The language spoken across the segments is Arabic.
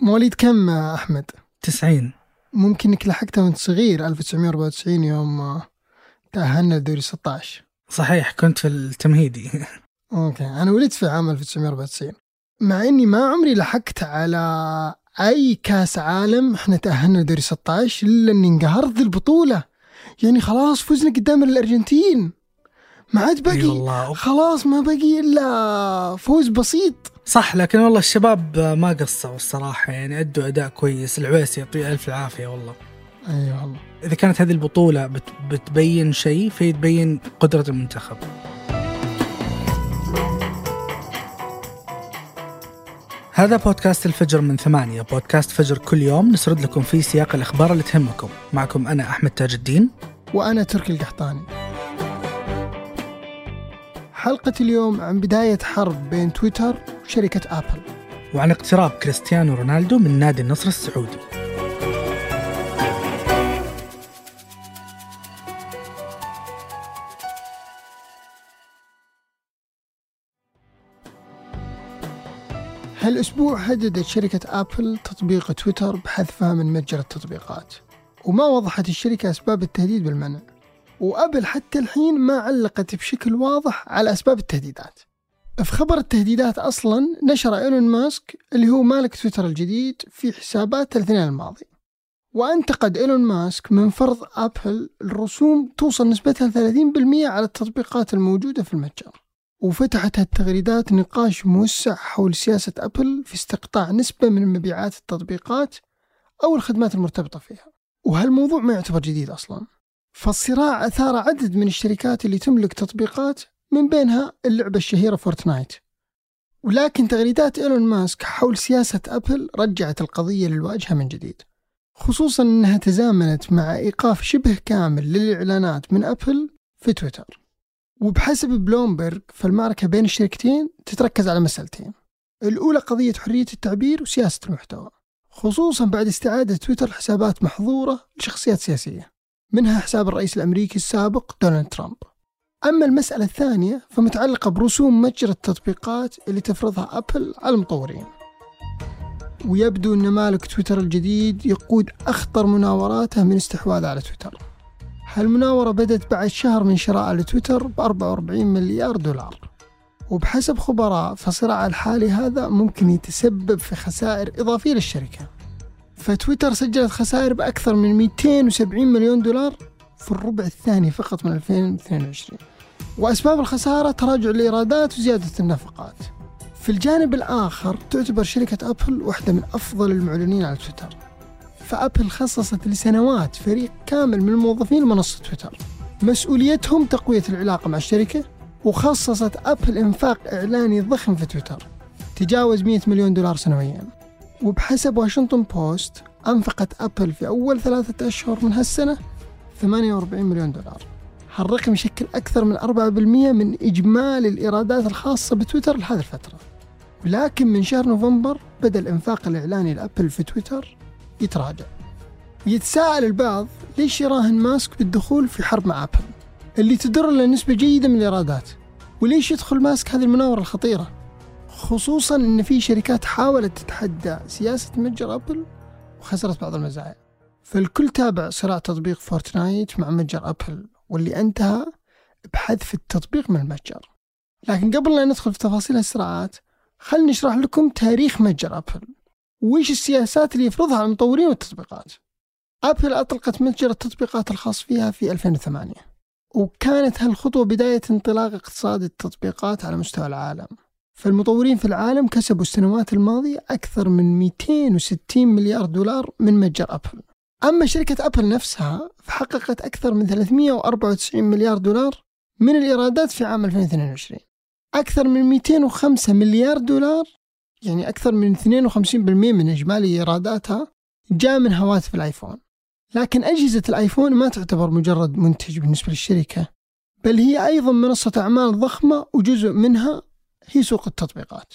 مواليد كم أحمد؟ 90 ممكن إنك لحقتها وأنت صغير 1994 يوم آه، تأهلنا لدوري 16 صحيح كنت في التمهيدي. أوكي أنا ولدت في عام 1994 مع إني ما عمري لحقت على أي كأس عالم إحنا تأهلنا لدوري 16 إلا إني انقهرت ذي البطولة. يعني خلاص فزنا قدام الأرجنتين. ما عاد اي باقي والله. خلاص ما باقي إلا فوز بسيط. صح لكن والله الشباب ما قصروا الصراحة يعني أدوا أداء كويس العويسي يعطيه ألف العافية والله. أي أيوة والله. إذا كانت هذه البطولة بت بتبين شيء فهي تبين قدرة المنتخب. هذا بودكاست الفجر من ثمانية بودكاست فجر كل يوم. نسرد لكم فيه سياق الأخبار اللي تهمكم. معكم أنا أحمد تاج الدين. وأنا تركي القحطاني. حلقة اليوم عن بداية حرب بين تويتر وشركة أبل. وعن اقتراب كريستيانو رونالدو من نادي النصر السعودي. هالأسبوع هددت شركة أبل تطبيق تويتر بحذفها من متجر التطبيقات. وما وضحت الشركة أسباب التهديد بالمنع. وأبل حتى الحين ما علقت بشكل واضح على أسباب التهديدات. في خبر التهديدات أصلا نشر إيلون ماسك اللي هو مالك تويتر الجديد في حساباته الاثنين الماضي. وأنتقد إيلون ماسك من فرض أبل الرسوم توصل نسبتها 30% على التطبيقات الموجودة في المتجر. وفتحت هالتغريدات نقاش موسع حول سياسة أبل في استقطاع نسبة من مبيعات التطبيقات أو الخدمات المرتبطة فيها. وهالموضوع ما يعتبر جديد أصلا. فالصراع أثار عدد من الشركات اللي تملك تطبيقات من بينها اللعبة الشهيرة فورتنايت. ولكن تغريدات إيلون ماسك حول سياسة أبل رجعت القضية للواجهة من جديد خصوصا أنها تزامنت مع إيقاف شبه كامل للإعلانات من أبل في تويتر. وبحسب بلومبرج فالمعركة بين الشركتين تتركز على مسألتين. الأولى قضية حرية التعبير وسياسة المحتوى خصوصا بعد استعادة تويتر حسابات محظورة لشخصيات سياسية منها حساب الرئيس الأمريكي السابق دونالد ترامب. أما المسألة الثانية فمتعلقة برسوم متجر التطبيقات اللي تفرضها أبل على المطورين. ويبدو أن مالك تويتر الجديد يقود أخطر مناوراته من استحواذه على تويتر. هالمناورة بدت بعد شهر من شراء لتويتر ب 44 مليار دولار. وبحسب خبراء فصراع الحالي هذا ممكن يتسبب في خسائر إضافية للشركة. فتويتر سجلت خسائر بأكثر من 270 مليون دولار في الربع الثاني فقط من 2022 وأسباب الخسارة تراجع الإيرادات وزيادة النفقات. في الجانب الآخر تعتبر شركة أبل واحدة من أفضل المعلنين على تويتر. فأبل خصصت لسنوات فريق كامل من الموظفين لمنصة تويتر. مسؤوليتهم تقوية العلاقة مع الشركة وخصصت أبل إنفاق إعلاني ضخم في تويتر تجاوز 100 مليون دولار سنويا. وبحسب واشنطن بوست أنفقت أبل في أول ثلاثة أشهر من هالسنة 48 مليون دولار. هالرقم يشكل أكثر من 4% من إجمالي الإيرادات الخاصة بتويتر لهذه الفترة. ولكن من شهر نوفمبر بدأ الإنفاق الإعلاني لأبل في تويتر يتراجع. يتساءل البعض ليش يراهن ماسك بالدخول في حرب مع أبل اللي تدر له نسبة جيدة من الإيرادات وليش يدخل ماسك هذه المناورة الخطيرة؟ خصوصا أن في شركات حاولت تتحدى سياسة متجر أبل وخسرت بعض المزايا. فالكل تابع صراع تطبيق فورتنايت مع متجر أبل واللي أنتهى بحذف التطبيق من المتجر. لكن قبل لا ندخل في تفاصيل الصراعات خلنا نشرح لكم تاريخ متجر أبل. وإيش السياسات اللي يفرضها على المطورين والتطبيقات؟ أبل أطلقت متجر التطبيقات الخاص فيها في 2008 وكانت هالخطوة بداية انطلاق اقتصاد التطبيقات على مستوى العالم. فالمطورين في العالم كسبوا السنوات الماضية أكثر من 260 مليار دولار من متجر أبل. أما شركة أبل نفسها فحققت أكثر من 394 مليار دولار من الإيرادات في عام 2022 أكثر من 205 مليار دولار يعني أكثر من 52% من إجمالي إيراداتها جاء من هواتف الآيفون. لكن أجهزة الآيفون ما تعتبر مجرد منتج بالنسبة للشركة بل هي أيضا منصة أعمال ضخمة وجزء منها هي سوق التطبيقات.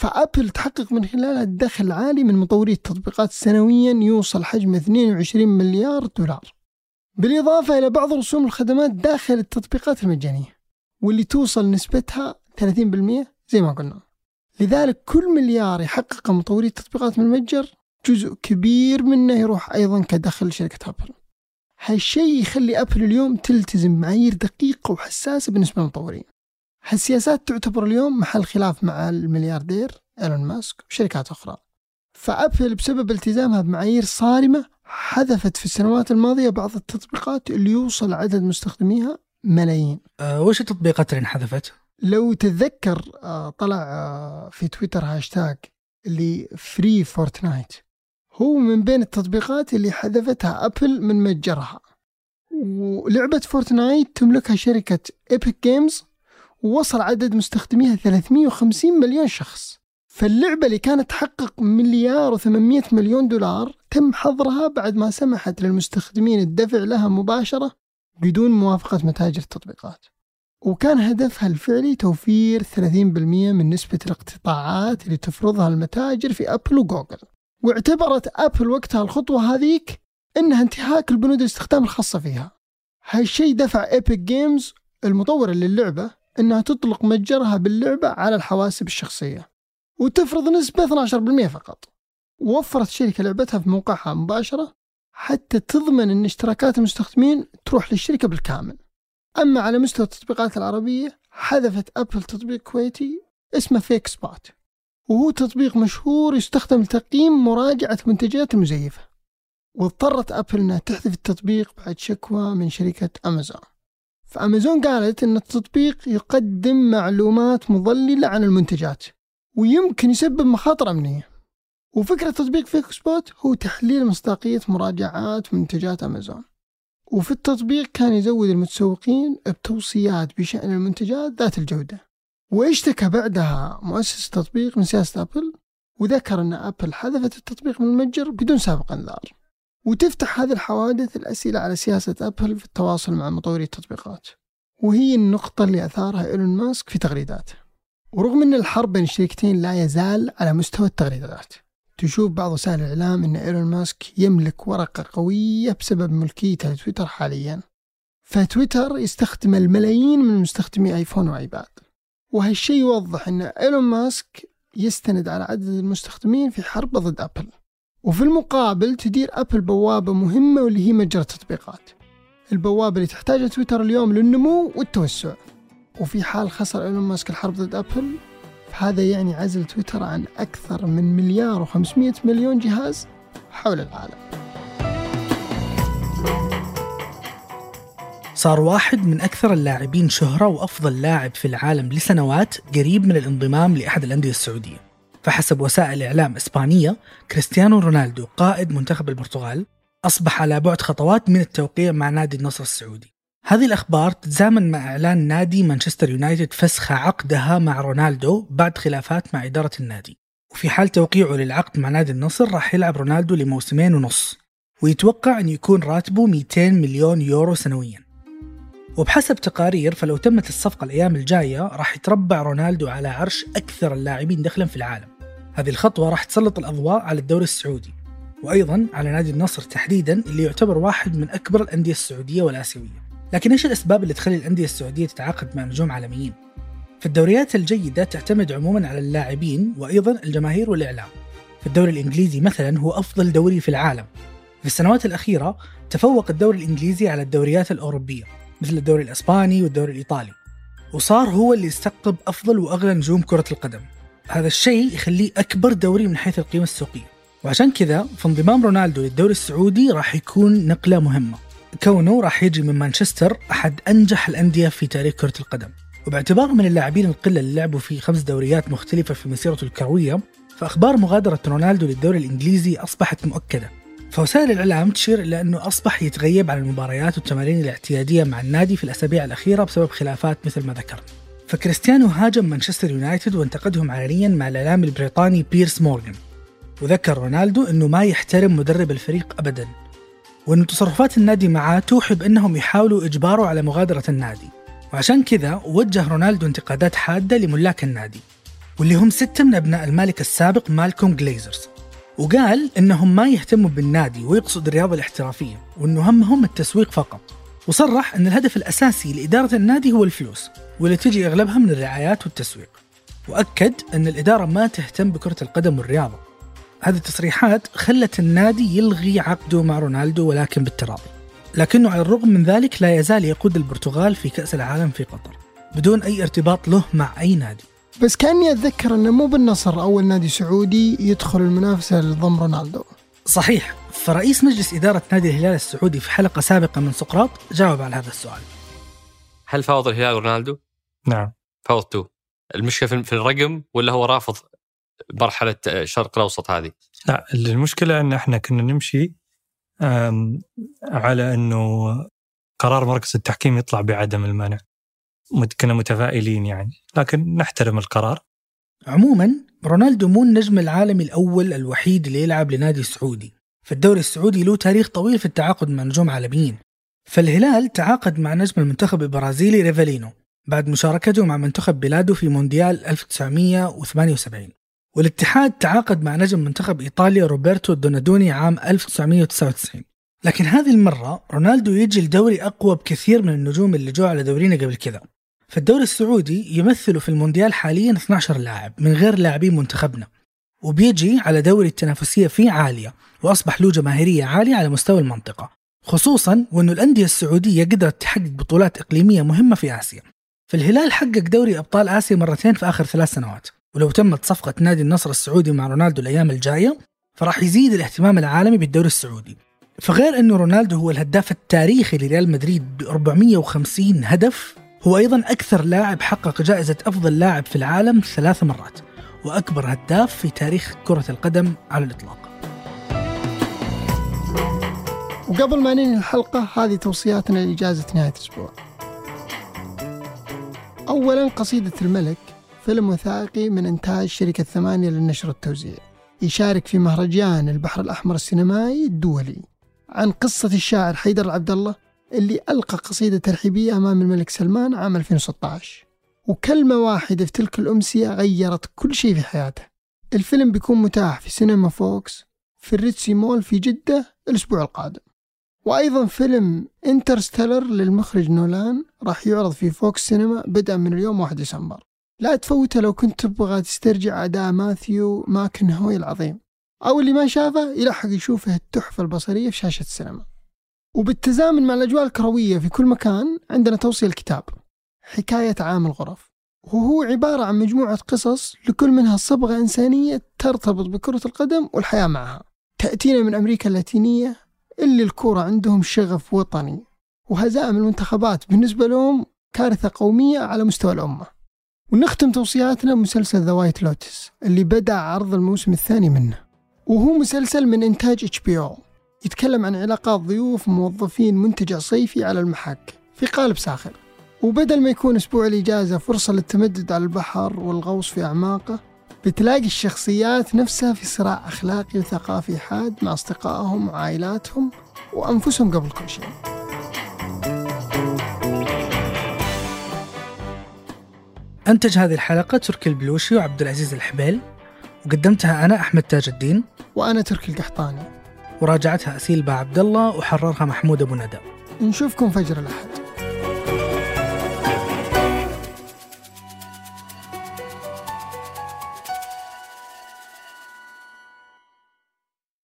فأبل تحقق من خلالها الدخل عالي من مطوري التطبيقات سنويا يوصل حجم 22 مليار دولار بالإضافة إلى بعض رسوم الخدمات داخل التطبيقات المجانية واللي توصل نسبتها 30% زي ما قلنا. لذلك كل مليار يحققه مطوري التطبيقات من المتجر جزء كبير منه يروح أيضا كدخل شركة أبل. هالشيء يخلي أبل اليوم تلتزم بمعايير دقيقة وحساسة بالنسبة للمطورين. هالسياسات تعتبر اليوم محل خلاف مع الملياردير إيلون ماسك وشركات أخرى. فأبل بسبب التزامها بمعايير صارمة حذفت في السنوات الماضية بعض التطبيقات اللي يوصل عدد مستخدميها ملايين. أه وش التطبيقات اللي انحذفت؟ لو تتذكر آه، طلع آه، في تويتر هاشتاج اللي free فورتنايت هو من بين التطبيقات اللي حذفتها أبل من متجرها. ولعبة فورتنايت تملكها شركة إيبك جيمز ووصل عدد مستخدميها 350 مليون شخص. فاللعبة اللي كانت تحقق مليار و800 مليون دولار تم حظرها بعد ما سمحت للمستخدمين الدفع لها مباشرة بدون موافقة متاجر التطبيقات. وكان هدفها الفعلي توفير 30% من نسبة الاقتطاعات اللي تفرضها المتاجر في أبل وجوجل. واعتبرت أبل وقتها الخطوة هذيك إنها انتهاك البنود الاستخدام الخاصة فيها. هالشيء دفع Epic Games المطور للعبة إنها تطلق متجرها باللعبة على الحواسب الشخصية وتفرض نسبة 12% فقط. ووفرت الشركة لعبتها في موقعها مباشرة حتى تضمن أن اشتراكات المستخدمين تروح للشركة بالكامل. أما على مستوى التطبيقات العربية حذفت أبل تطبيق كويتي اسمه Fakespot وهو تطبيق مشهور يستخدم لتقييم مراجعة منتجات المزيفة. واضطرت أبل أنها تحذف التطبيق بعد شكوى من شركة أمازون. فأمازون قالت أن التطبيق يقدم معلومات مضللة عن المنتجات ويمكن يسبب مخاطر أمنية. وفكرة تطبيق Fakespot هو تحليل مصداقية مراجعات منتجات أمازون. وفي التطبيق كان يزود المتسوقين بتوصيات بشأن المنتجات ذات الجودة. واشتكى بعدها مؤسس التطبيق من سياسة أبل وذكر أن أبل حذفت التطبيق من المتجر بدون سابق إنذار. وتفتح هذه الحوادث الأسئلة على سياسة أبل في التواصل مع مطوري التطبيقات. وهي النقطة اللي أثارها إيلون ماسك في تغريداته. ورغم أن الحرب بين الشركتين لا يزال على مستوى التغريدات تشوف بعض وسائل الإعلام أن إيلون ماسك يملك ورقة قوية بسبب ملكيته لتويتر حاليا. فتويتر يستخدم الملايين من مستخدمي آيفون وآيباد. وهالشيء يوضح أن إيلون ماسك يستند على عدد المستخدمين في حرب ضد أبل. وفي المقابل تدير أبل بوابة مهمة واللي هي متجر التطبيقات. البوابة اللي تحتاجها تويتر اليوم للنمو والتوسع. وفي حال خسر إيلون ماسك الحرب ضد أبل فهذا يعني عزل تويتر عن أكثر من مليار و500 مليون جهاز حول العالم. صار واحد من أكثر اللاعبين شهرة وأفضل لاعب في العالم لسنوات قريب من الانضمام لأحد الأندية السعودية. فحسب وسائل إعلام إسبانية كريستيانو رونالدو قائد منتخب البرتغال أصبح على بعد خطوات من التوقيع مع نادي النصر السعودي. هذه الأخبار تتزامن مع إعلان نادي مانشستر يونايتد فسخ عقدها مع رونالدو بعد خلافات مع إدارة النادي. وفي حال توقيعه للعقد مع نادي النصر راح يلعب رونالدو لموسمين ونص ويتوقع أن يكون راتبه 200 مليون يورو سنويا. وبحسب تقارير فلو تمت الصفقة الأيام الجاية راح يتربع رونالدو على عرش أكثر اللاعبين دخلا في العالم. هذه الخطوة راح تسلط الأضواء على الدوري السعودي وأيضا على نادي النصر تحديدا اللي يعتبر واحد من أكبر الأندية السعودية والآسيوية لكن إيش الأسباب اللي تخلي الأندية السعودية تتعاقد مع نجوم عالميين؟ فالدوريات الجيدة تعتمد عموما على اللاعبين وأيضا الجماهير والإعلام. في الدوري الإنجليزي مثلا هو أفضل دوري في العالم. في السنوات الأخيرة تفوق الدوري الإنجليزي على الدوريات الأوروبية مثل الدوري الإسباني والدوري الإيطالي. وصار هو اللي يستقطب أفضل وأغلى نجوم كرة القدم. هذا الشيء يخليه أكبر دوري من حيث القيمة السوقية. وعشان كذا فانضمام رونالدو للدوري السعودي راح يكون نقلة مهمة. كونه راح يجي من مانشستر أحد أنجح الأندية في تاريخ كرة القدم وباعتباره من اللاعبين القلة اللي لعبوا في خمس دوريات مختلفة في مسيرته الكروية فأخبار مغادرة رونالدو للدوري الإنجليزي أصبحت مؤكدة فوسائل الإعلام تشير إلى أنه أصبح يتغيب عن المباريات والتمارين الاعتيادية مع النادي في الأسابيع الأخيرة بسبب خلافات مثل ما ذكرنا فكريستيانو هاجم مانشستر يونايتد وانتقدهم علنيا مع الإعلام البريطاني بيرس مورغان. وذكر رونالدو أنه ما يحترم مدرب الفريق أبدا. وأن تصرفات النادي معاه توحي بأنهم يحاولوا إجباره على مغادرة النادي. وعشان كذا وجه رونالدو انتقادات حادة لملاك النادي واللي هم ستة من أبناء المالك السابق مالكوم جليزرز. وقال إنهم ما يهتموا بالنادي ويقصد الرياضة الاحترافية وإنه همهم التسويق فقط. وصرح أن الهدف الأساسي لإدارة النادي هو الفلوس واللي تجي أغلبها من الرعايات والتسويق. وأكد أن الإدارة ما تهتم بكرة القدم والرياضة. هذه التصريحات خلت النادي يلغي عقده مع رونالدو ولكن بالتراضي. لكنه على الرغم من ذلك لا يزال يقود البرتغال في كأس العالم في قطر بدون أي ارتباط له مع أي نادي. بس كأني أتذكر أنه مو بالنصر أول نادي سعودي يدخل المنافسة لضم رونالدو. صحيح فرئيس مجلس إدارة نادي الهلال السعودي في حلقة سابقة من سقراط جاوب على هذا السؤال. هل فاوض الهلال رونالدو؟ نعم. فاوضتوه المشكلة في في الرقم ولا هو رافض مرحلة الشرق الأوسط هذه؟ لا المشكلة إن إحنا كنا نمشي على إنه قرار مركز التحكيم يطلع بعدم المنع. مت- كنا متفائلين يعني لكن نحترم القرار. عموما رونالدو مو النجم العالمي الأول الوحيد اللي يلعب لنادي سعودي. فالدوري السعودي له تاريخ طويل في التعاقد مع نجوم عالميين. فالهلال تعاقد مع نجم المنتخب البرازيلي ريفيلينو بعد مشاركته مع منتخب بلاده في مونديال 1978 والاتحاد تعاقد مع نجم منتخب إيطاليا روبرتو دونادوني عام 1999 لكن هذه المرة رونالدو يجي لدوري أقوى بكثير من النجوم اللي جو على دورينا قبل كذا. فالدوري السعودي يمثله في المونديال حاليا 12 لاعب من غير لاعبين منتخبنا وبيجي على دوري التنافسية فيه عالية وأصبح له جماهيرية عالية على مستوى المنطقة خصوصا وأنه الأندية السعودية قدرت تحقق بطولات إقليمية مهمة في آسيا. فالهلال حقق دوري أبطال آسيا مرتين في آخر ثلاث سنوات ولو تمت صفقة نادي النصر السعودي مع رونالدو الأيام الجاية فراح يزيد الاهتمام العالمي بالدوري السعودي. فغير أنه رونالدو هو الهداف التاريخي لريال مدريد ب 450 هدف هو أيضا أكثر لاعب حقق جائزة أفضل لاعب في العالم ثلاث مرات وأكبر هداف في تاريخ كرة القدم على الإطلاق. وقبل ما ننهي الحلقة هذه توصياتنا لإجازة نهاية الأسبوع. أولا قصيدة الملك فيلم وثائقي من إنتاج شركة ثمانية للنشر والتوزيع يشارك في مهرجان البحر الأحمر السينمائي الدولي. عن قصة الشاعر حيدر العبد الله اللي ألقى قصيدة ترحيبية أمام الملك سلمان عام 2016 وكلمة واحدة في تلك الأمسية غيرت كل شيء في حياته. الفيلم بيكون متاح في سينما VOX في ال Red Sea Mall في جدة الأسبوع القادم. وأيضا فيلم Interstellar للمخرج نولان راح يعرض في VOX سينما بدءا من اليوم 1 ديسمبر. لا تفوته لو كنت تبغى تسترجع أداء ماثيو ماكونهي العظيم. أو اللي ما شافه يلحق يشوفه التحفة البصرية في شاشة السينما. وبالتزامن مع الأجواء الكروية في كل مكان عندنا توصية الكتاب حكاية عامل غرف. وهو عبارة عن مجموعة قصص لكل منها صبغة إنسانية ترتبط بكرة القدم والحياة معها. تأتينا من أمريكا اللاتينية اللي الكورة عندهم شغف وطني. وهزائم المنتخبات بالنسبة لهم كارثة قومية على مستوى الأمة. ونختم توصياتنا بمسلسل The White Lotus اللي بدأ عرض الموسم الثاني منه. وهو مسلسل من إنتاج HBO يتكلم عن علاقات ضيوف موظفين منتجع صيفي على المحك في قالب ساخر. وبدل ما يكون أسبوع الإجازة فرصة للتمدد على البحر والغوص في أعماقه بتلاقي الشخصيات نفسها في صراع أخلاقي وثقافي حاد مع أصدقائهم وعائلاتهم وأنفسهم قبل كل شيء. أنتج هذه الحلقة تركي البلوشي وعبد العزيز الحبيل وقدمتها أنا أحمد تاج الدين. وأنا تركي القحطاني. وراجعتها أسيل با عبد الله وحررها محمود أبو ندى نشوفكم فجر الأحد.